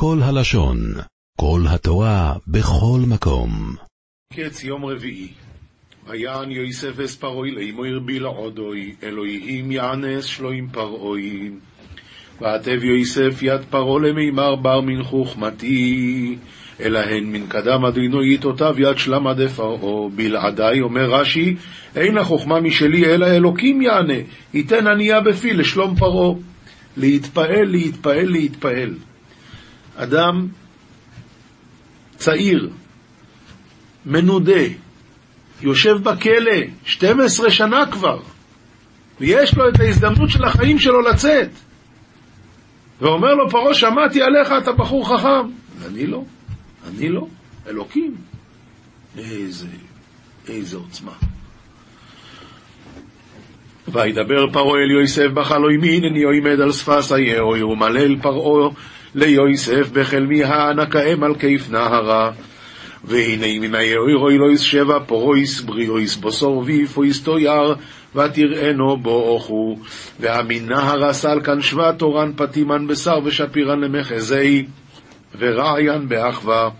כל הלשון, כל התורה, בכל מקום. קץ יום רביעי. ויען יוסף אס פרוי לאמו הרביל עודוי, אלוהים יענס שלוים פרעוי. ועטב יוסף יד פרעה למימר בר מן חוכמתי, אלא הן מן קדם אדינו יתותיו יד שלמה דפרעה. בלעדיי, אומר רש"י, אין החוכמה משלי אלא אלוקים יענה, ייתן ענייה בפי לשלום פרעה. להתפעל, להתפעל, להתפעל. אדם צעיר, מנודה, יושב בכלא 12 שנה כבר, ויש לו את ההזדמנות של החיים שלו לצאת. ואומר לו פרעה, שמעתי עליך, אתה בחור חכם. אני לא, אני לא, אלוקים. איזה, איזה עוצמה. וידבר פרעה אל יוסף בחלוי מין, אני עומד על שפת היאור, ומליל פרעה ליוסף בחלמי הענקאם על כיף נהרא. והנה מן היאור עולות שבע פרות בריאות בשר ויפות תואר ותרעינה באחו. והא מן נהרא סלקן שבע תורן פטימן בשר ושפירן למחזי ורעין באחוה.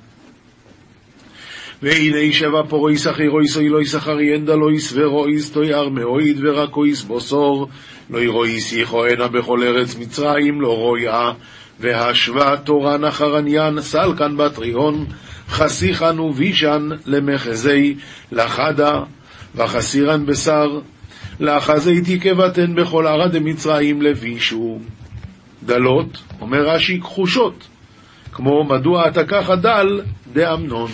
והנה שבע פרות אחרות עולות אחריהן דלות ורעות תואר מאוד ורקות בשר לא ירויס יכהנה בכל ארץ מצרים לא רויה והשווה תורן אחרניין סל כאן בטריון חסיכן ובישן למחזי לחדה וחסירן בשר לאחזי תקבתן בכל ערד דמצרים לבישו. דלות, אומר רש"י, כחושות, כמו מדוע אתה ככה דל דאמנון.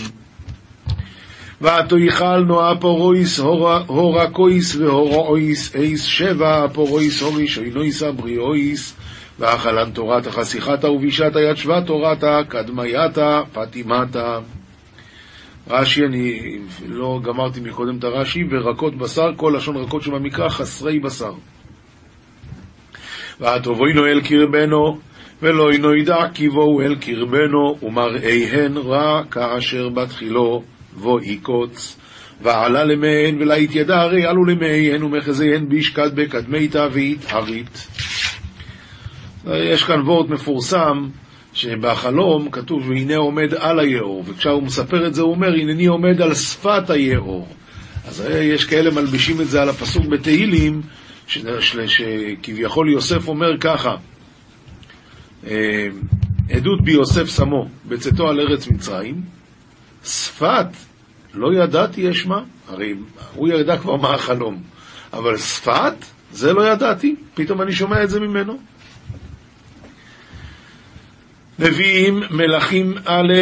ועתו נועה פורויס הורקויס והורואיס אייס שבע פורויס הוריש אינויס אבריאויס ואכלן תורת החסיכתה ובישת היד שווה תורתה קדמייתה פטימתה. רש"י, אני לא גמרתי מקודם את הרש"י, ורקות בשר, כל לשון רכות שבמקרא, חסרי בשר. והטובוינו אל קרבנו, ולא אינו ידע כי בואו אל קרבנו, ומראיהן רע כאשר בתחילו, בו יקוץ. ועלה למהן ולהית ידע, הרי עלו למהן ומחזיהן בישקד בקדמיתה והתהרית. יש כאן וורט מפורסם, שבחלום כתוב, והנה עומד על היאור, וכשהוא מספר את זה הוא אומר, הנני עומד על שפת היאור. אז יש כאלה מלבישים את זה על הפסוק בתהילים, שכביכול יוסף אומר ככה, אה, עדות ביוסף שמו, בצאתו על ארץ מצרים, שפת, לא ידעתי אשמה, הרי הוא ידע כבר מה החלום, אבל שפת, זה לא ידעתי, פתאום אני שומע את זה ממנו. נביאים, מלכים א',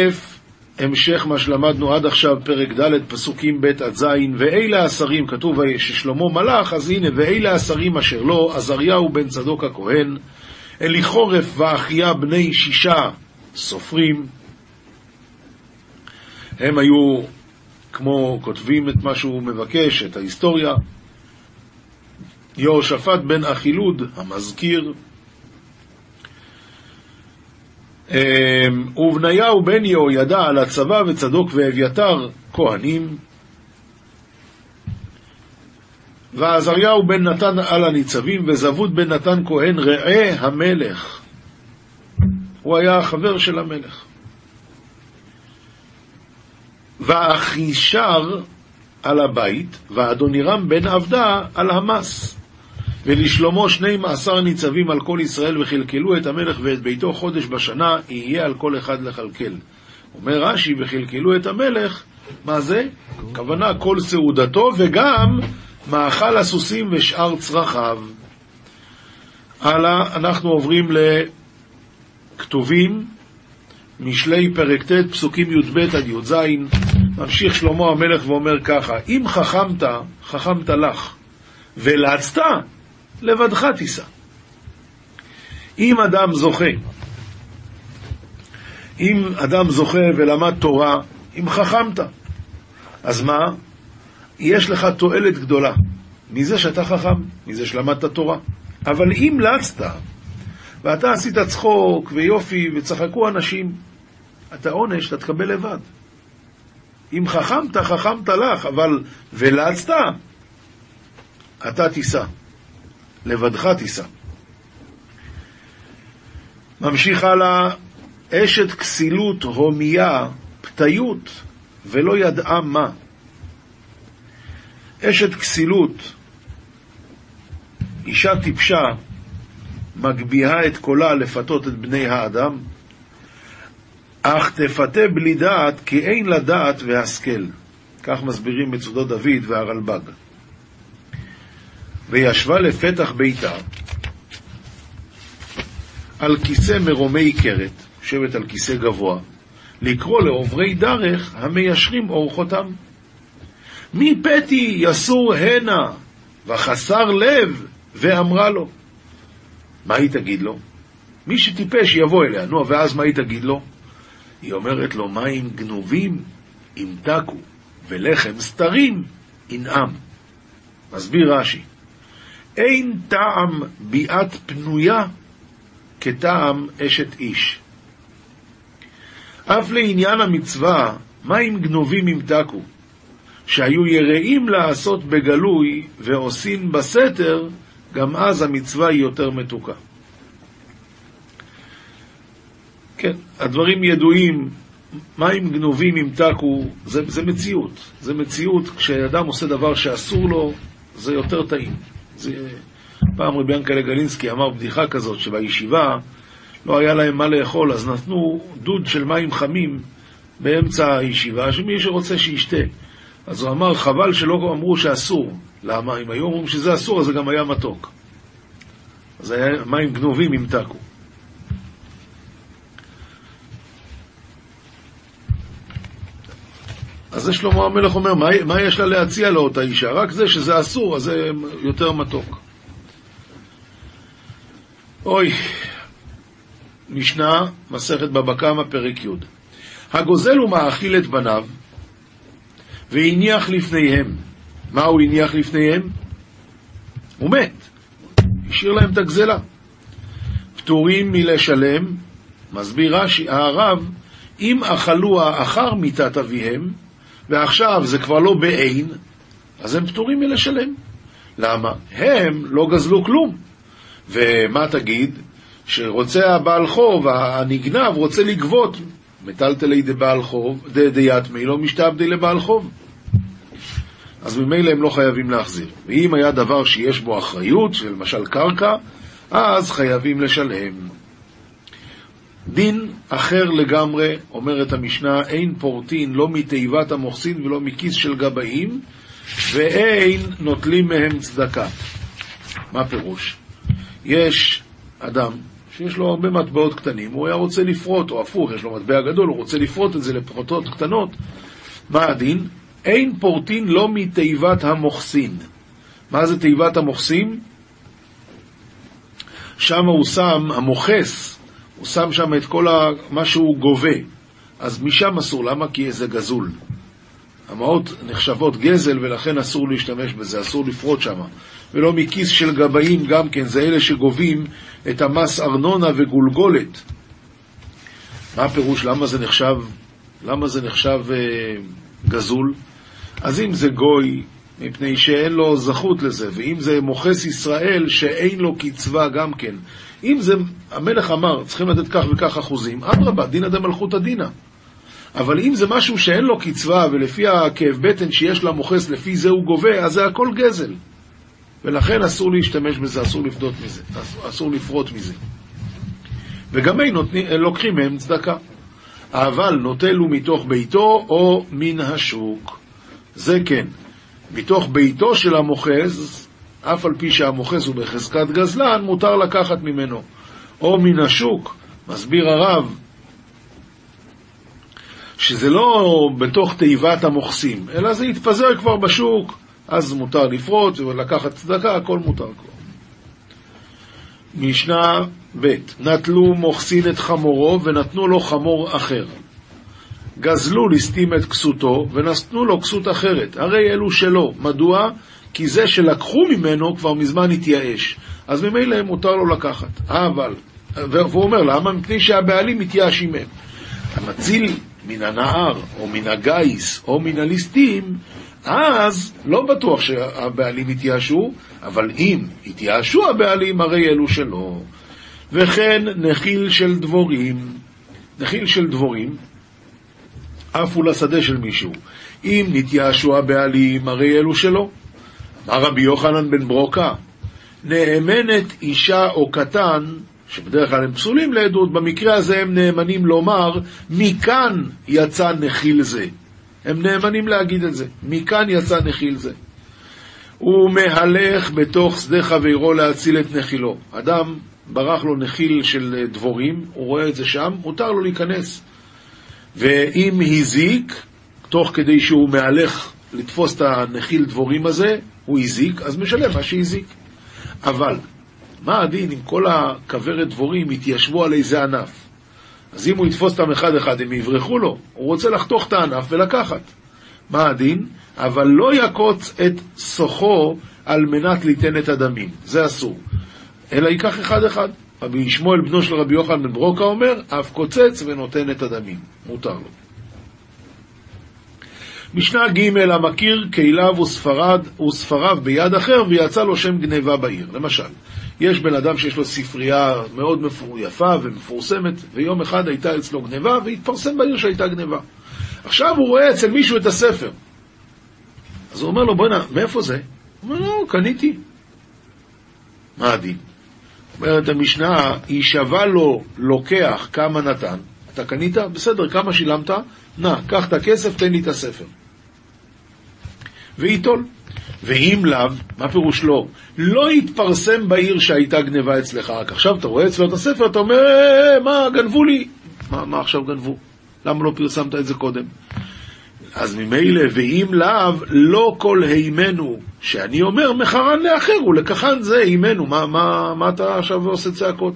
המשך מה שלמדנו עד עכשיו, פרק ד', פסוקים ב' עד ז', ואלה השרים, כתוב ששלמה מלך, אז הנה, ואלה השרים אשר לו, עזריהו בן צדוק הכהן, אליחורף ואחיה בני שישה סופרים, הם היו, כמו כותבים את מה שהוא מבקש, את ההיסטוריה, יהושפט בן אחילוד, המזכיר, ובניהו בן יהוידע על הצבא וצדוק ואביתר כהנים, ועזריהו בן נתן על הניצבים, וזבוד בן נתן כהן ראה המלך. הוא היה החבר של המלך. ואחישר על הבית, ואדונירם בן עבדה על המס. ולשלמה שני מעשר ניצבים על כל ישראל וכלכלו את המלך ואת ביתו חודש בשנה, יהיה על כל אחד לכלכל. אומר רש"י, וכלכלו את המלך, מה זה? הכוונה כל סעודתו וגם מאכל הסוסים ושאר צרכיו. הלאה, אנחנו עוברים לכתובים, משלי פרק ט', פסוקים י"ב עד י"ז. ממשיך שלמה המלך ואומר ככה, אם חכמת, חכמת לך, ולצת, לבדך תיסע. אם אדם זוכה, אם אדם זוכה ולמד תורה, אם חכמת, אז מה? יש לך תועלת גדולה מזה שאתה חכם, מזה שלמדת תורה. אבל אם לצת, ואתה עשית צחוק ויופי וצחקו אנשים, אתה עונש, אתה תקבל לבד. אם חכמת, חכמת לך, אבל ולצת, אתה תיסע. לבדך תישא. ממשיך הלאה, אשת כסילות הומיה פתיות, ולא ידעה מה. אשת כסילות, אישה טיפשה, מגביהה את קולה לפתות את בני האדם, אך תפתה בלי דעת, כי אין לה דעת והשכל. כך מסבירים מצודות דוד והרלב"ג. וישבה לפתח ביתה על כיסא מרומי קרת, יושבת על כיסא גבוה, לקרוא לעוברי דרך המיישרים אורחותם. מי פתי יסור הנה, וחסר לב, ואמרה לו. מה היא תגיד לו? מי שטיפש יבוא אליה. נו, ואז מה היא תגיד לו? היא אומרת לו, מים גנובים ימתקו, ולחם סתרים ינעם. מסביר רש"י, אין טעם ביאת פנויה כטעם אשת איש. אף לעניין המצווה, מים גנובים ימתקו, שהיו יראים לעשות בגלוי ועושים בסתר, גם אז המצווה היא יותר מתוקה. כן, הדברים ידועים, מים גנובים ימתקו, זה, זה מציאות. זה מציאות, כשאדם עושה דבר שאסור לו, זה יותר טעים. פעם רבי ינקלה גלינסקי אמר בדיחה כזאת, שבישיבה לא היה להם מה לאכול, אז נתנו דוד של מים חמים באמצע הישיבה, שמי שרוצה שישתה. אז הוא אמר, חבל שלא אמרו שאסור. למה? אם היו אומרים שזה אסור, אז זה גם היה מתוק. אז היה מים גנובים ימתקו. אז זה שלמה המלך אומר, מה, מה יש לה להציע לאותה אישה? רק זה שזה אסור, אז זה יותר מתוק. אוי, משנה, מסכת בבא קמא, פרק י' הגוזל ומאכיל את בניו, והניח לפניהם. מה הוא הניח לפניהם? הוא מת. השאיר להם את הגזלה. פטורים מלשלם, מסביר רש"י, הרב, אם אכלוה אחר מיתת אביהם, ועכשיו זה כבר לא בעין, אז הם פטורים מלשלם. למה? הם לא גזלו כלום. ומה תגיד? שרוצה הבעל חוב, הנגנב רוצה לגבות מטלטלי דבעל חוב, דיתמי לא משתעבדי לבעל חוב. אז ממילא הם לא חייבים להחזיר. ואם היה דבר שיש בו אחריות, למשל קרקע, אז חייבים לשלם. דין אחר לגמרי, אומרת המשנה, אין פורטין לא מתיבת המוחסין ולא מכיס של גבאים, ואין נוטלים מהם צדקה. מה פירוש? יש אדם שיש לו הרבה מטבעות קטנים, הוא היה רוצה לפרוט, או הפוך, יש לו מטבע גדול, הוא רוצה לפרוט את זה לפרוטות קטנות. מה הדין? אין פורטין לא מתיבת המוחסין. מה זה תיבת המוחסין? שם הוא שם, המוכס, הוא שם שם את כל מה שהוא גובה. אז משם אסור, למה? כי זה גזול. המעות נחשבות גזל ולכן אסור להשתמש בזה, אסור לפרוט שם. ולא מכיס של גבאים גם כן, זה אלה שגובים את המס ארנונה וגולגולת. מה הפירוש? למה זה נחשב, למה זה נחשב אה, גזול? אז אם זה גוי, מפני שאין לו זכות לזה, ואם זה מוכס ישראל שאין לו קצבה גם כן, אם זה, המלך אמר, צריכים לתת כך וכך אחוזים, אדרבה, דינא דמלכותא דינא. אבל אם זה משהו שאין לו קצבה, ולפי הכאב בטן שיש למוכס, לפי זה הוא גובה, אז זה הכל גזל. ולכן אסור להשתמש בזה, אסור לפדות מזה, אסור לפרוט מזה. וגם הם לוקחים מהם צדקה. אבל נוטל הוא מתוך ביתו או מן השוק. זה כן, מתוך ביתו של המוכז, אף על פי שהמוכז הוא בחזקת גזלן, מותר לקחת ממנו. או מן השוק, מסביר הרב, שזה לא בתוך תיבת המוכסים, אלא זה יתפזר כבר בשוק, אז מותר לפרוט ולקחת צדקה, הכל מותר כבר. משנה ב' נטלו מוכסין את חמורו ונתנו לו חמור אחר. גזלו ליסטים את כסותו ונתנו לו כסות אחרת, הרי אלו שלו. מדוע? כי זה שלקחו ממנו כבר מזמן התייאש, אז ממילא מותר לו לקחת. אבל, והוא אומר למה? מפני שהבעלים מתייאשים מהם. המציל מן הנהר, או מן הגיס, או מן הליסטים, אז לא בטוח שהבעלים יתייאשו, אבל אם יתייאשו הבעלים, הרי אלו שלא. וכן נחיל של דבורים, נחיל של דבורים, עפו לשדה של מישהו. אם נתייאשו הבעלים, הרי אלו שלו. אמר רבי יוחנן בן ברוקה, נאמנת אישה או קטן, שבדרך כלל הם פסולים לעדות, במקרה הזה הם נאמנים לומר, מכאן יצא נחיל זה. הם נאמנים להגיד את זה, מכאן יצא נחיל זה. הוא מהלך בתוך שדה חברו להציל את נחילו. אדם ברח לו נחיל של דבורים, הוא רואה את זה שם, מותר לו להיכנס. ואם הזיק, תוך כדי שהוא מהלך לתפוס את הנחיל דבורים הזה, הוא הזיק, אז משלם מה שהזיק. אבל, מה הדין אם כל הכוורת דבורים יתיישבו על איזה ענף? אז אם הוא יתפוס אותם אחד-אחד, הם יברחו לו. הוא רוצה לחתוך את הענף ולקחת. מה הדין? אבל לא יקוץ את סוחו על מנת ליתן את הדמים. זה אסור. אלא ייקח אחד-אחד. רבי ישמואל, בנו של רבי יוחנן בן ברוקה, אומר, אף קוצץ ונותן את הדמים. מותר לו. משנה ג' המכיר כליו וספרד, וספריו ביד אחר ויצא לו שם גניבה בעיר. למשל, יש בן אדם שיש לו ספרייה מאוד יפה ומפורסמת, ויום אחד הייתה אצלו גניבה, והתפרסם בעיר שהייתה גניבה. עכשיו הוא רואה אצל מישהו את הספר. אז הוא אומר לו, בוא'נה, מאיפה זה? הוא אומר, לא, קניתי. מה הדין? אומרת המשנה, יישבע לו לוקח כמה נתן. אתה קנית? בסדר, כמה שילמת? נא, קח את הכסף, תן לי את הספר. וייטול. ואם לאו, מה פירוש לא? לא יתפרסם בעיר שהייתה גניבה אצלך. רק עכשיו אתה רואה אצלו את הספר, אתה אומר, אה, מה, גנבו לי. מה, מה עכשיו גנבו? למה לא פרסמת את זה קודם? אז ממילא, ואם לאו, לא כל הימנו, שאני אומר מחרן לאחר, ולקחן זה הימנו, מה, מה, מה אתה עכשיו עושה צעקות?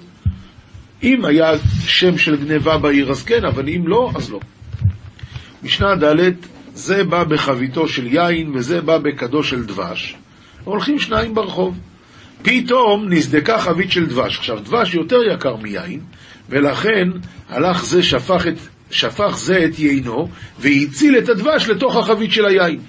אם היה שם של גניבה בעיר, אז כן, אבל אם לא, אז לא. משנה ד' זה בא בחביתו של יין וזה בא בכדו של דבש. הולכים שניים ברחוב. פתאום נסדקה חבית של דבש. עכשיו, דבש יותר יקר מיין, ולכן הלך זה, שפך, את, שפך זה את יינו, והציל את הדבש לתוך החבית של היין.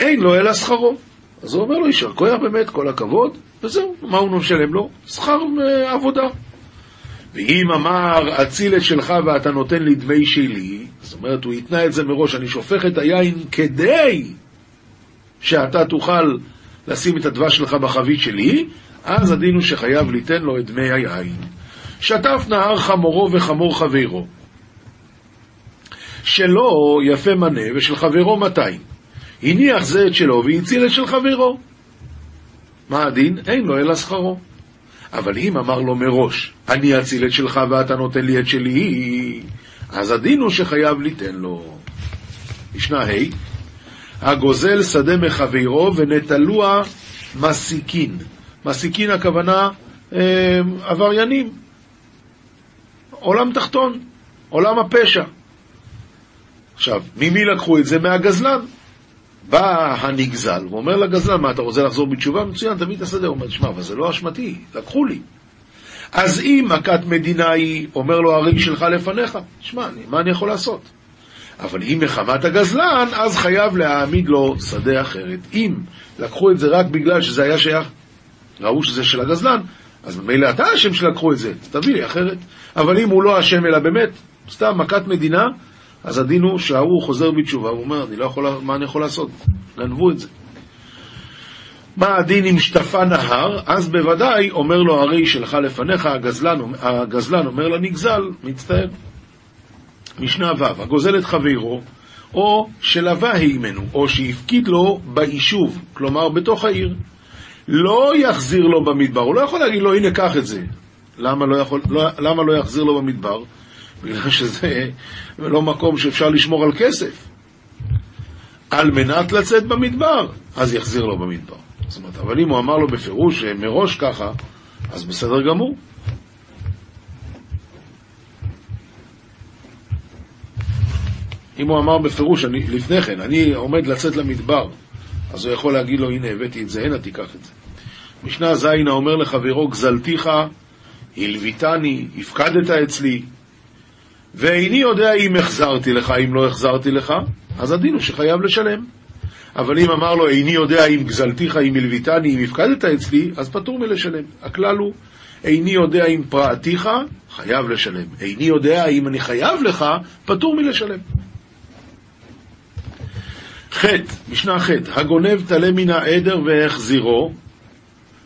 אין לו אלא שכרו. אז הוא אומר לו, יישר כוח באמת, כל הכבוד, וזהו, מה הוא משלם לו? שכר אה, עבודה. ואם אמר, אציל את שלך ואתה נותן לי דמי שלי, זאת אומרת, הוא התנה את זה מראש, אני שופך את היין כדי שאתה תוכל לשים את הדבש שלך בחבית שלי, אז הדין הוא שחייב ליתן לו את דמי היין. שטף נהר חמורו וחמור חברו. שלו יפה מנה ושל חברו 200. הניח זה את שלו והציל את של חברו. מה הדין? אין לו אלא שכרו. אבל אם אמר לו מראש, אני אציל את שלך ואתה נותן לי את שלי, אז הדין הוא שחייב ליתן לו. משנה ה' הגוזל שדה מחברו ונטלוה מסיקין. מסיקין הכוונה אה, עבריינים. עולם תחתון, עולם הפשע. עכשיו, ממי לקחו את זה? מהגזלן. בא הנגזל, ואומר לגזלן, מה, אתה רוצה לחזור בתשובה? מצוין, תביא את השדה. הוא אומר, שמע, אבל זה לא אשמתי, לקחו לי. אז אם מכת מדינה היא, אומר לו הרי שלך לפניך, שמע, מה אני יכול לעשות? אבל אם מחמת הגזלן, אז חייב להעמיד לו שדה אחרת. אם לקחו את זה רק בגלל שזה היה שייך, ראו שזה של הגזלן, אז ממילא אתה אשם שלקחו את זה, תביא לי אחרת. אבל אם הוא לא אשם אלא באמת, סתם מכת מדינה, אז הדין הוא שההוא חוזר בתשובה, הוא אומר, אני לא יכול, מה אני יכול לעשות? גנבו את זה. מה הדין אם שטפה נהר? אז בוודאי אומר לו הרי שלך לפניך, הגזלן, הגזלן אומר לנגזל, מצטער. משנה ו', הגוזל את חברו, או שלווה הימנו, או שהפקיד לו ביישוב, כלומר בתוך העיר. לא יחזיר לו במדבר, הוא לא יכול להגיד לו, הנה קח את זה. למה לא, יכול, לא, למה לא יחזיר לו במדבר? בגלל שזה לא מקום שאפשר לשמור על כסף. על מנת לצאת במדבר, אז יחזיר לו במדבר. זאת אומרת, אבל אם הוא אמר לו בפירוש מראש ככה, אז בסדר גמור. אם הוא אמר בפירוש, אני, לפני כן, אני עומד לצאת למדבר, אז הוא יכול להגיד לו, הנה הבאתי את זה, הנה תיקח את זה. משנה ז' האומר לחברו, גזלתיך, הלוויתני, הפקדת אצלי, ואיני יודע אם החזרתי לך, אם לא החזרתי לך, אז הדין הוא שחייב לשלם. אבל אם אמר לו, איני יודע אם גזלתיך, אם הלוויתני, אם הפקדת אצלי, אז פטור מלשלם. הכלל הוא, איני יודע אם פרעתיך, חייב לשלם. איני יודע אם אני חייב לך, פטור מלשלם. ח', משנה ח', הגונב תלה מן העדר והחזירו,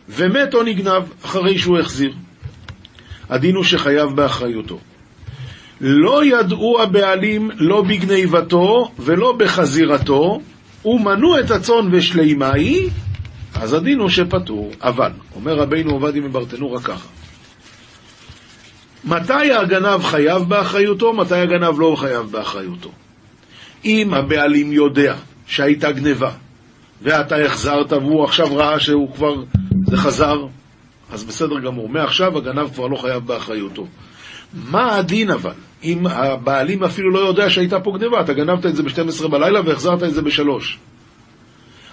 ומת או נגנב אחרי שהוא החזיר. הדין הוא שחייב באחריותו. לא ידעו הבעלים לא בגניבתו ולא בחזירתו, ומנעו את הצאן ושלימה היא, אז הדין הוא שפטור. אבל, אומר רבינו עובדיה מברטנורה ככה, מתי הגנב חייב באחריותו, מתי הגנב לא חייב באחריותו? אם הבעלים יודע שהייתה גניבה, ואתה החזרת והוא עכשיו ראה שהוא כבר, זה חזר, אז בסדר גמור. מעכשיו הגנב כבר לא חייב באחריותו. מה הדין אבל? אם הבעלים אפילו לא יודע שהייתה פה גניבה, אתה גנבת את זה ב-12 בלילה והחזרת את זה ב-3.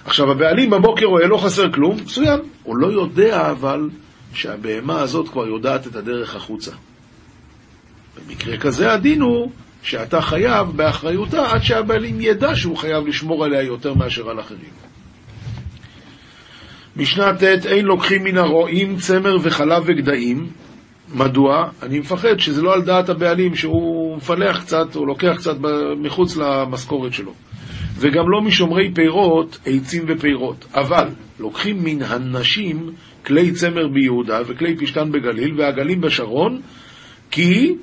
עכשיו, הבעלים בבוקר רואה לא חסר כלום, מצוין. הוא לא יודע אבל שהבהמה הזאת כבר יודעת את הדרך החוצה. במקרה כזה הדין הוא שאתה חייב באחריותה עד שהבעלים ידע שהוא חייב לשמור עליה יותר מאשר על אחרים. משנה ט' אין לוקחים מן הרועים צמר וחלב וגדיים. מדוע? אני מפחד שזה לא על דעת הבעלים, שהוא מפלח קצת, הוא לוקח קצת מחוץ למשכורת שלו. וגם לא משומרי פירות, עצים ופירות. אבל לוקחים מן הנשים כלי צמר ביהודה וכלי פשתן בגליל והגלים בשרון, כי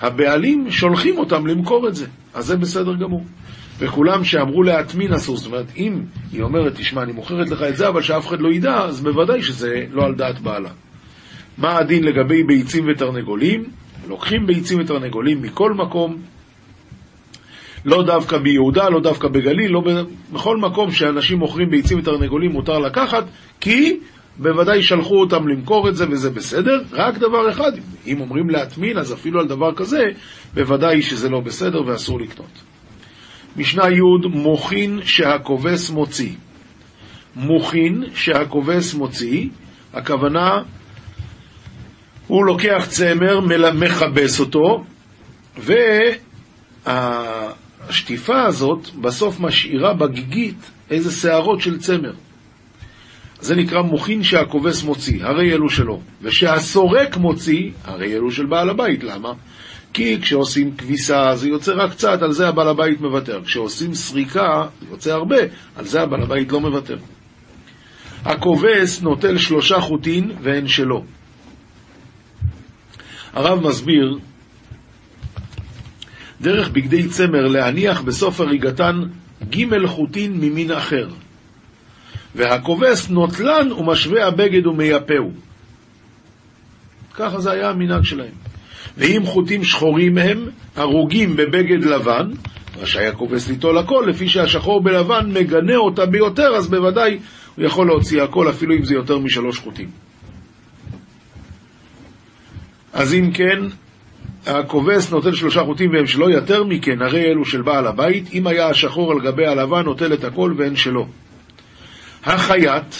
הבעלים שולחים אותם למכור את זה. אז זה בסדר גמור. וכולם שאמרו להטמין אסור, זאת אומרת, אם היא אומרת, תשמע, אני מוכרת לך את זה, אבל שאף אחד לא ידע, אז בוודאי שזה לא על דעת בעלה. מה הדין לגבי ביצים ותרנגולים? לוקחים ביצים ותרנגולים מכל מקום, לא דווקא ביהודה, לא דווקא בגליל, לא בכל מקום שאנשים מוכרים ביצים ותרנגולים מותר לקחת, כי בוודאי שלחו אותם למכור את זה וזה בסדר, רק דבר אחד, אם אומרים להטמין, אז אפילו על דבר כזה, בוודאי שזה לא בסדר ואסור לקנות. משנה י' מוכין שהכובס מוציא. מוכין שהכובס מוציא, הכוונה, הוא לוקח צמר, מכבס אותו, והשטיפה הזאת בסוף משאירה בגיגית איזה שערות של צמר. זה נקרא מוכין שהכובס מוציא, הרי אלו שלו. ושהסורק מוציא, הרי אלו של בעל הבית. למה? כי כשעושים כביסה זה יוצא רק קצת, על זה הבעל הבית מוותר. כשעושים סריקה זה יוצא הרבה, על זה הבעל הבית לא מוותר. הכובס נוטל שלושה חוטין והן שלו. הרב מסביר, דרך בגדי צמר להניח בסוף הריגתן ג' חוטין ממין אחר. והכובס נוטלן ומשווה הבגד ומייפהו. ככה זה היה המנהג שלהם. ואם חוטים שחורים הם, הרוגים בבגד לבן, רשאי הכובס ליטול הכל, לפי שהשחור בלבן מגנה אותה ביותר, אז בוודאי הוא יכול להוציא הכל, אפילו אם זה יותר משלוש חוטים. אז אם כן, הכובס נוטל שלושה חוטים והם שלו, יותר מכן, הרי אלו של בעל הבית, אם היה השחור על גבי הלבן, נוטל את הכל והן שלו. החייט,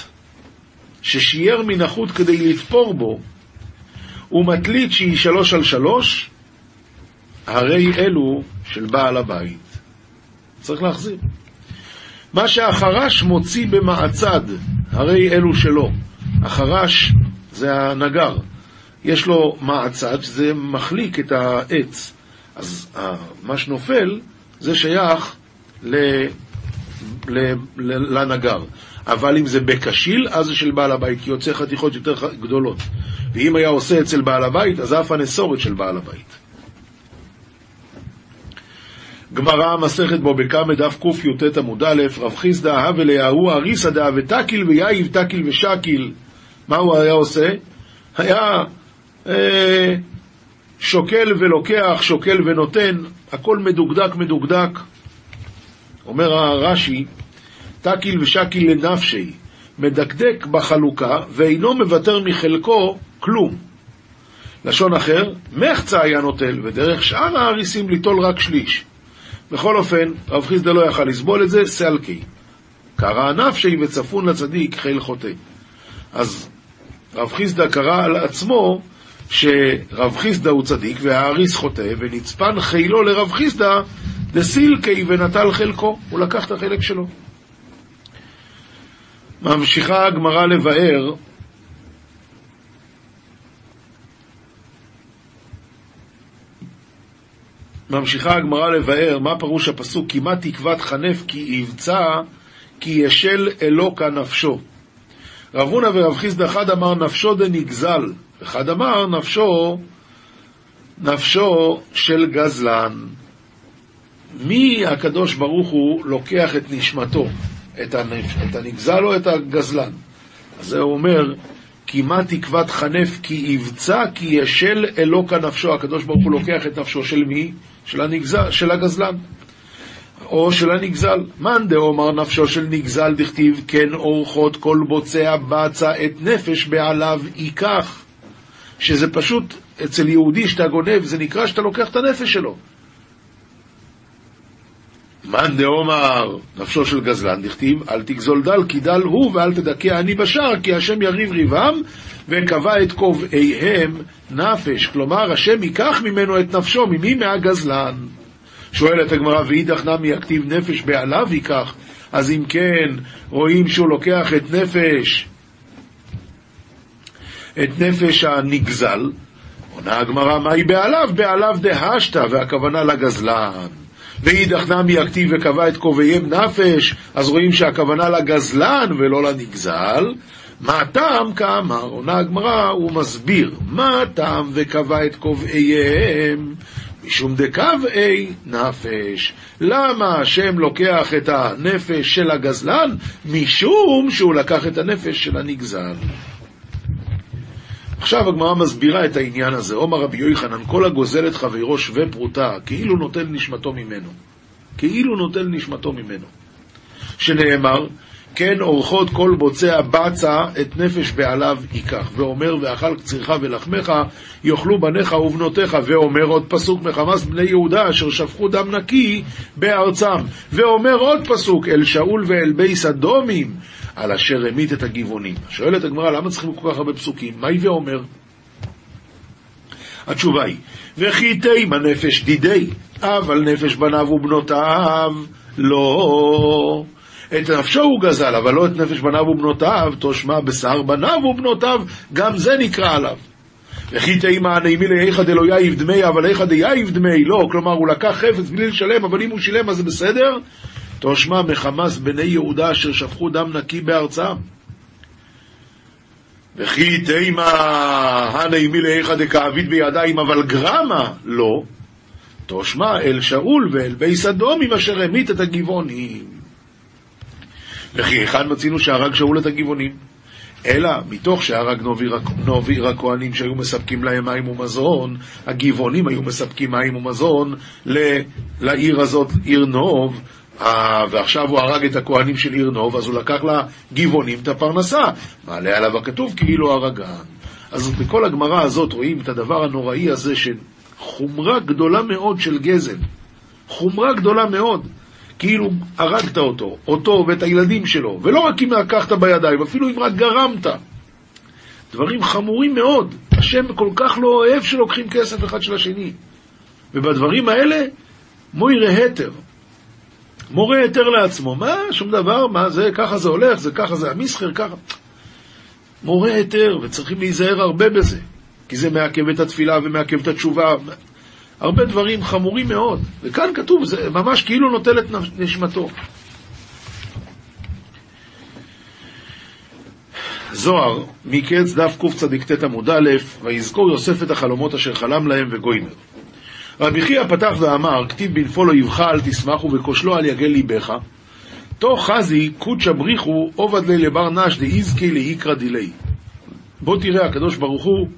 ששייר מן החוט כדי לתפור בו, ומטלית שהיא שלוש על שלוש, הרי אלו של בעל הבית. צריך להחזיר. מה שהחרש מוציא במעצד, הרי אלו שלו. החרש זה הנגר. יש לו מעצד שזה מחליק את העץ. אז מה שנופל זה שייך ל... ל... ל... לנגר. אבל אם זה בקשיל, אז זה של בעל הבית, כי יוצא חתיכות יותר גדולות. ואם היה עושה אצל בעל הבית, אז אף הנסורת של בעל הבית. גמרא מסכת בו בקמא דף קי"ט עמוד א', רב חיסדא הא וליהו אריסא דא ותקיל ויאיב תקיל ושקיל. מה הוא היה עושה? היה שוקל ולוקח, שוקל ונותן, הכל מדוקדק מדוקדק. אומר הרש"י, תקיל ושקיל לנפשי, מדקדק בחלוקה ואינו מוותר מחלקו כלום. לשון אחר, מחצה היה נוטל, ודרך שאר האריסים ליטול רק שליש. בכל אופן, רב חיסדא לא יכל לסבול את זה, סלקי. קרא נפשי וצפון לצדיק חיל חוטא. אז רב חיסדא קרא על עצמו שרב חיסדא הוא צדיק והאריס חוטא, ונצפן חילו לרב חיסדא דסילקי ונטל חלקו, הוא לקח את החלק שלו. ממשיכה הגמרא לבאר ממשיכה הגמרא לבאר מה פירוש הפסוק כמעט תקוות חנף כי יבצע כי ישל אלוקה נפשו. רב הונא ורב חיסדא חד אמר נפשו דנגזל אחד אמר נפשו, נפשו של גזלן. מי הקדוש ברוך הוא לוקח את נשמתו, את, הנפ... את הנגזל או את הגזלן? אז זה אומר, כי מה תקוות חנף כי יבצע כי ישל אלוקה נפשו. הקדוש ברוך הוא לוקח את נפשו של מי? של, הנגזל, של הגזלן. או של הנגזל. מאן דאמר נפשו של נגזל דכתיב כן אורחות כל בוצע בצע את נפש בעליו ייקח. שזה פשוט, אצל יהודי שאתה גונב, זה נקרא שאתה לוקח את הנפש שלו. מאן דאמר נפשו של גזלן, דכתיב אל תגזול דל כי דל הוא ואל תדכא אני בשער כי השם יריב ריבם וקבע את כובעיהם נפש. כלומר, השם ייקח ממנו את נפשו, ממי? מהגזלן. שואלת הגמרא, ואידך נמי הכתיב נפש בעליו ייקח, אז אם כן, רואים שהוא לוקח את נפש, את נפש הנגזל, עונה הגמרא, מהי בעליו? בעליו דהשתא, והכוונה לגזלן. ואידך נמי הכתיב וקבע את כובעיהם נפש, אז רואים שהכוונה לגזלן ולא לנגזל. מה הטעם כאמר? עונה הגמרא, הוא מסביר. מה הטעם וקבע את כובעיהם? משום דקבעי נפש. למה השם לוקח את הנפש של הגזלן? משום שהוא לקח את הנפש של הנגזל. עכשיו הגמרא מסבירה את העניין הזה. עומר רבי יוחנן, כל הגוזל את חברו שווה פרוטה, כאילו נוטל נשמתו ממנו. כאילו נוטל נשמתו ממנו. שנאמר, כן אורחות כל בוצע בצע את נפש בעליו ייקח. ואומר, ואכל קצירך ולחמך, יאכלו בניך ובנותיך. ואומר עוד פסוק, מחמס בני יהודה, אשר שפכו דם נקי בארצם. ואומר עוד פסוק, אל שאול ואל בייס אדומים, על אשר המית את הגבעונים. שואלת הגמרא, למה צריכים כל כך הרבה פסוקים? מהי ואומר? התשובה היא, וכי תימה נפש דידי, אבל נפש בניו ובנותיו לא. את נפשו הוא גזל, אבל לא את נפש בניו ובנותיו, תושמע בשר בניו ובנותיו, גם זה נקרא עליו. וכי תימא נעימי לאיכא דלא יאיב דמי, אבל איכא דייב דמי, לא, כלומר הוא לקח חפץ בלי לשלם, אבל אם הוא שילם אז זה בסדר? תושמע מחמס בני יהודה אשר שפכו דם נקי בארצם. וכי תימא הנעימי לאיכא דכעביד בידיים, אבל גרמה, לא. תושמע אל שאול ואל בייס אדומים אשר המית את הגבעונים. וכי היכן מצינו שהרג שאול את הגבעונים? אלא מתוך שהרג נוביר הכהנים שהיו מספקים להם מים ומזון, הגבעונים היו מספקים מים ומזון לעיר הזאת, עיר נוב, ועכשיו הוא הרג את הכהנים של עיר נוב, אז הוא לקח לגבעונים את הפרנסה. מעלה עליו הכתוב כאילו הרגן. אז בכל הגמרא הזאת רואים את הדבר הנוראי הזה של חומרה גדולה מאוד של גזל. חומרה גדולה מאוד. כאילו הרגת אותו, אותו ואת הילדים שלו, ולא רק אם לקחת בידיים, אפילו אם רק גרמת. דברים חמורים מאוד. השם כל כך לא אוהב שלוקחים כסף אחד של השני. ובדברים האלה, מוירה היתר. מורה היתר לעצמו. מה, שום דבר, מה זה, ככה זה הולך, זה ככה זה המסחר, ככה. מורה היתר, וצריכים להיזהר הרבה בזה. כי זה מעכב את התפילה ומעכב את התשובה. הרבה דברים חמורים מאוד. וכאן כתוב, זה ממש כאילו נוטל את נשמתו. זוהר, מקץ דף קצ"ט עמוד א', ויזכור יוסף את החלומות אשר חלם להם וגוימר. רבי חייא פתח ואמר, כתיב בנפול אויבך אל תשמחו וכושלו על יגל ליבך. תוך חזי קודשא בריחו עובד לי לבר נש דאיזקי לאיקרא דילי. בוא תראה, הקדוש ברוך הוא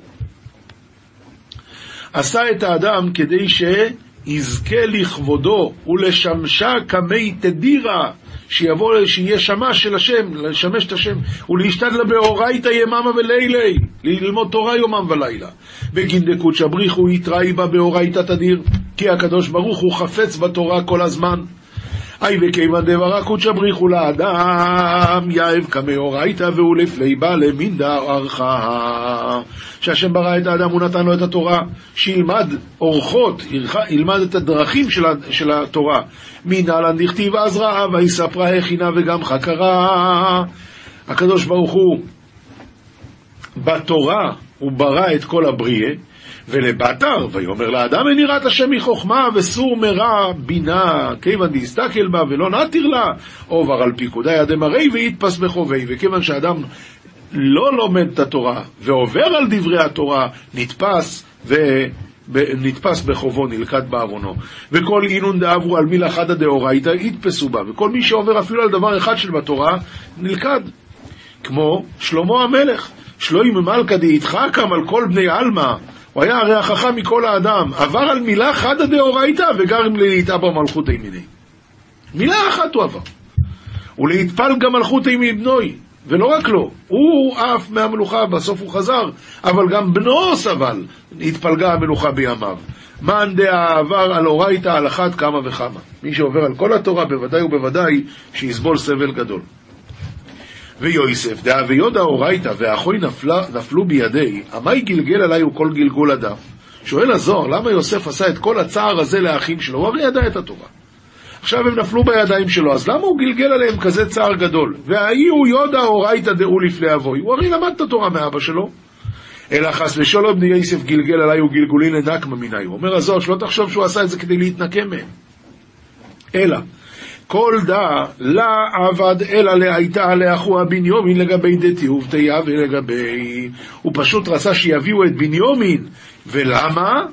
עשה את האדם כדי שיזכה לכבודו ולשמשה כמי תדירה, שיבוא, שיהיה שמש של השם, לשמש את השם, ולהשתדלה באורייתא יממה ולילי, ללמוד תורה יומם ולילה. בגין דקות שבריחו יתראי בה באורייתא תדיר, כי הקדוש ברוך הוא חפץ בתורה כל הזמן. היי וכיוון דברה קודשא בריחו לאדם, יאהב כמאורייתא ולפלי בא למינדה ארכה. שהשם ברא את האדם, הוא נתן לו את התורה, שילמד אורחות, ילמד את הדרכים של, של התורה. מנהלן דכתיב אז ראה ויספרה הכינה וגם חקרה. הקדוש ברוך הוא, בתורה הוא ברא את כל הבריאה, ולבתר, ויאמר לאדם אין יראת השם מחוכמה, וסור מרע בינה, כיוון דהסתכל בה ולא נתיר לה, עובר על פיקודי הדמרי ויתפס בחובי, וכיוון שאדם לא לומד את התורה ועובר על דברי התורה, נתפס ו... נתפס בחובו, נלכד בעוונו. וכל אינון דאבו על מילה חדא דאורייתא, יתפסו בה. וכל מי שעובר אפילו על דבר אחד של בתורה, נלכד. כמו שלמה המלך. שלוים מלכא דאיתחכם על כל בני עלמא. הוא היה הרי החכם מכל האדם. עבר על מילה חדא דאורייתא וגרם לליטאה במלכות מיני. מילה אחת הוא עבר. ולהתפל גם מלכות אימי בנוי. ולא רק לו, הוא עף מהמלוכה, בסוף הוא חזר, אבל גם בנו סבל, התפלגה המלוכה בימיו. מאן דעבר על אורייתא על אחת כמה וכמה. מי שעובר על כל התורה, בוודאי ובוודאי שיסבול סבל גדול. ויוסף דאה ויודע אורייתא ואחוי נפלו בידי, עמי גלגל עלי וכל גלגול אדם. שואל הזוהר, למה יוסף עשה את כל הצער הזה לאחים שלו? הוא הרי ידע את התורה. עכשיו הם נפלו בידיים שלו, אז למה הוא גלגל עליהם כזה צער גדול? והאי הוא יודע אורייתא דאו לפני אבוי. הוא הרי למד את התורה מאבא שלו. אלא חס ושלום בני יוסף גלגל עליי וגלגולין לנקמה מיני. הוא אומר הזוהר, שלא תחשוב שהוא עשה את זה כדי להתנקם מהם. אלא, כל דא לה עבד אלא להייתה לאחו הבניומין לגבי דתי ובתיה ולגבי... הוא פשוט רצה שיביאו את בניומין. ולמה?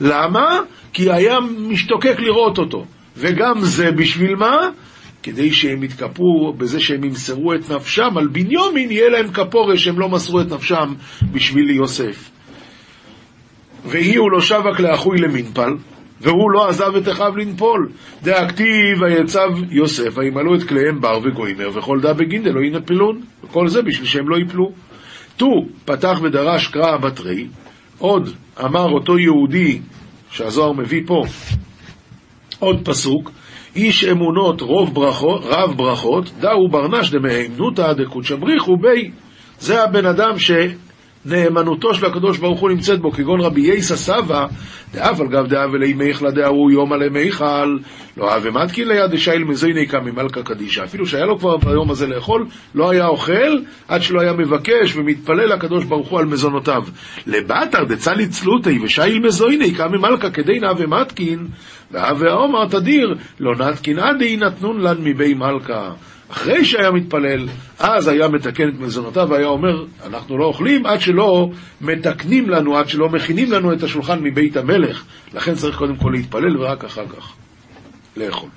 למה? כי היה משתוקק לראות אותו. וגם זה בשביל מה? כדי שהם יתכפרו בזה שהם ימסרו את נפשם על בניומין, יהיה להם כפורש שהם לא מסרו את נפשם בשביל יוסף. ואיהו לא שבק לאחוי למנפל, והוא לא עזב את אחיו לנפול. דכתיב ויצו יוסף, וימלאו את כליהם בר וגומר, וכולא דא בגין דלא ינפלון. וכל זה בשביל שהם לא יפלו. תו, פתח ודרש קרא בתריה, עוד אמר אותו יהודי שהזוהר מביא פה, עוד פסוק, איש אמונות רב ברכות, רב ברכות, דא הוא בר נש דמהימנותא דקודשא בריך הוא ביה. זה הבן אדם ש... נאמנותו של הקדוש ברוך הוא נמצאת בו, כגון רבי יסא סבא, דאף על גב דאב אלי מיכל דאהו יום עלי מיכל, לא אהבה מתקין ליד דשייל מזויני קמי מלכה קדישה. אפילו שהיה לו כבר ביום הזה לאכול, לא היה אוכל, עד שלא היה מבקש ומתפלל לקדוש ברוך הוא על מזונותיו. לבטר דצלי צלותי ושייל מזויני קמי מלכה כדי נא ומתקין, והווה עומר תדיר, לא נתקין עדי נתנון לן מבי מלכה. אחרי שהיה מתפלל, אז היה מתקן את מזונותיו והיה אומר, אנחנו לא אוכלים עד שלא מתקנים לנו, עד שלא מכינים לנו את השולחן מבית המלך. לכן צריך קודם כל להתפלל ורק אחר כך לאכול.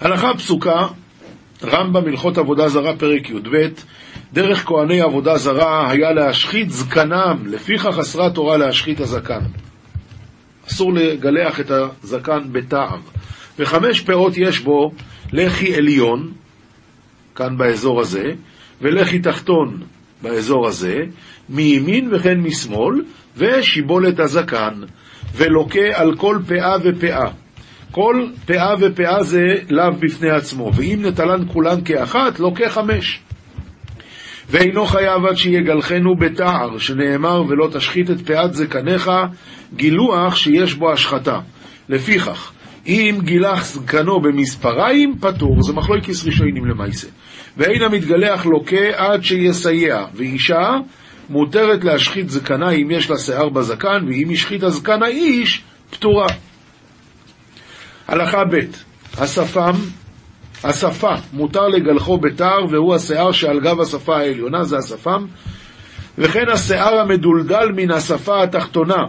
הלכה פסוקה, רמב"ם הלכות עבודה זרה פרק י"ב, דרך כהני עבודה זרה היה להשחית זקנם, לפיכך אסרה תורה להשחית הזקן. אסור לגלח את הזקן בטעם. וחמש פאות יש בו לחי עליון, כאן באזור הזה, ולחי תחתון באזור הזה, מימין וכן משמאל, ושיבולת הזקן, ולוקה על כל פאה ופאה. כל פאה ופאה זה לאו בפני עצמו, ואם נטלן כולן כאחת, לוקה חמש. ואינו חייב עד שיגלחנו בתער, שנאמר ולא תשחית את פאת זקניך, גילוח שיש בו השחתה. לפיכך, אם גילח זקנו במספריים, פטור, זה מחלוקס ראשונים למעשה. ואין המתגלח לוקה עד שיסייע, ואישה מותרת להשחית זקנה אם יש לה שיער בזקן, ואם השחית הזקן האיש, פטורה. הלכה ב' השפם, השפה, מותר לגלחו בתער, והוא השיער שעל גב השפה העליונה, זה השפם, וכן השיער המדולדל מן השפה התחתונה,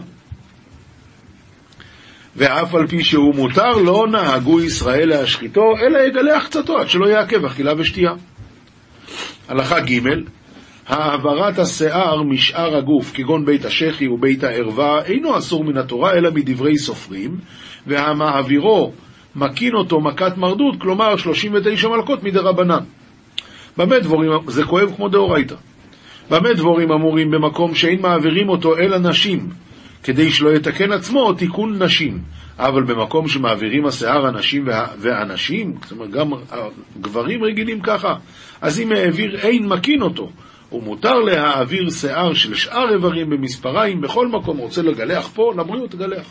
ואף על פי שהוא מותר, לא נהגו ישראל להשחיתו, אלא יגלח קצתו עד שלא יעכב אכילה ושתייה. הלכה ג' העברת השיער משאר הגוף, כגון בית השחי ובית הערווה, אינו אסור מן התורה, אלא מדברי סופרים, והמעבירו מקין אותו מכת מרדות, כלומר 39 מלקות מדרבנן. במה דבורים, זה כואב כמו דאורייתא. במה דבורים אמורים במקום שאין מעבירים אותו אל הנשים, כדי שלא יתקן עצמו תיקון נשים. אבל במקום שמעבירים השיער הנשים והנשים, זאת אומרת גם גברים רגילים ככה, אז אם העביר אין מקין אותו, ומותר להעביר שיער של שאר איברים במספריים בכל מקום, רוצה לגלח פה, לבריאות תגלח.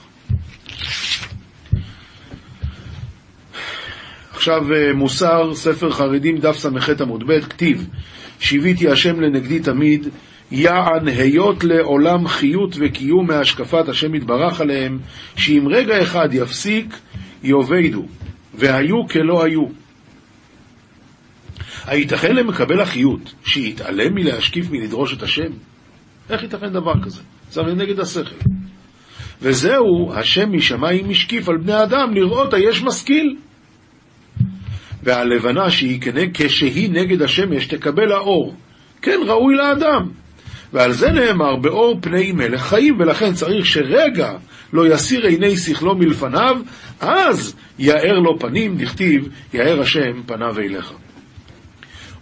עכשיו אה, מוסר, ספר חרדים, דף ס"ח עמוד ב', כתיב: שיוויתי השם לנגדי תמיד, יען היות לעולם חיות וקיום מהשקפת השם יתברך עליהם, שאם רגע אחד יפסיק, יאבדו, והיו כלא היו. הייתכן למקבל החיות שיתעלם מלהשקיף מלדרוש את השם? איך ייתכן דבר כזה? זה הרי נגד השכל. וזהו השם משמיים משקיף על בני אדם לראות היש משכיל. והלבנה שהיא כשהיא נגד השמש תקבל האור. כן ראוי לאדם. ועל זה נאמר באור פני מלך חיים, ולכן צריך שרגע לא יסיר עיני שכלו מלפניו, אז יאר לו פנים, דכתיב, יאר השם פניו אליך.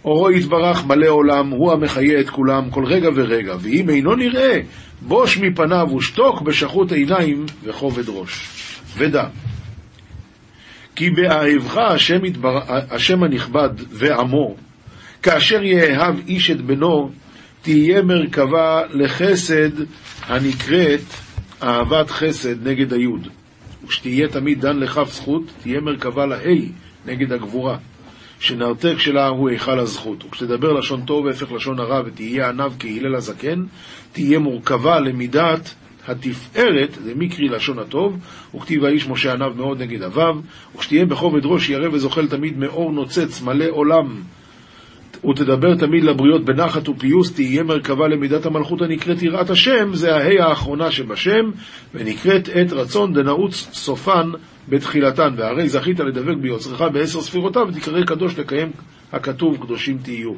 אורו יתברך מלא עולם, הוא המחיה את כולם כל רגע ורגע, ואם אינו נראה, בוש מפניו ושתוק בשחות עיניים וכובד ראש. ודע, כי באהבך השם, יתבר... השם הנכבד ועמו, כאשר יאהב איש את בנו, תהיה מרכבה לחסד הנקראת אהבת חסד נגד היוד. ושתהיה תמיד דן לכף זכות, תהיה מרכבה להי נגד הגבורה. שנרתק שלה הוא היכל הזכות. וכשתדבר לשון טוב והפך לשון הרע ותהיה עניו כהלל הזקן, תהיה מורכבה למידת התפארת, זה מקרי לשון הטוב, וכתיב האיש משה עניו מאוד נגד אביו, וכשתהיה בכובד ראש ירא וזוחל תמיד מאור נוצץ מלא עולם, ותדבר תמיד לבריות בנחת ופיוס, תהיה מרכבה למידת המלכות הנקראת יראת השם, זה ההי האחרונה שבשם, ונקראת עת רצון דנעוץ סופן בתחילתן, והרי זכית לדבק ביוצרך בעשר ספירותיו, ותקרא קדוש לקיים הכתוב קדושים תהיו.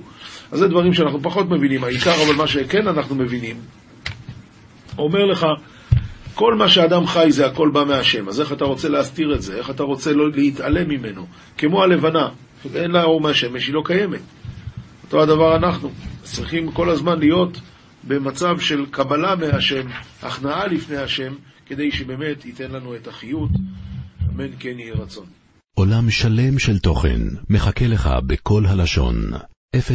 אז זה דברים שאנחנו פחות מבינים, העיקר אבל מה שכן אנחנו מבינים, אומר לך, כל מה שאדם חי זה הכל בא מהשם, אז איך אתה רוצה להסתיר את זה? איך אתה רוצה לא להתעלם ממנו? כמו הלבנה, ואין לה אור מהשמש, היא לא קיימת. אותו הדבר אנחנו, צריכים כל הזמן להיות במצב של קבלה מהשם, הכנעה לפני השם, כדי שבאמת ייתן לנו את החיות. אמן כן יהי רצון. עולם שלם של תוכן מחכה לך בכל הלשון,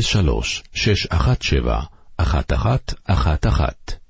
03 617 1111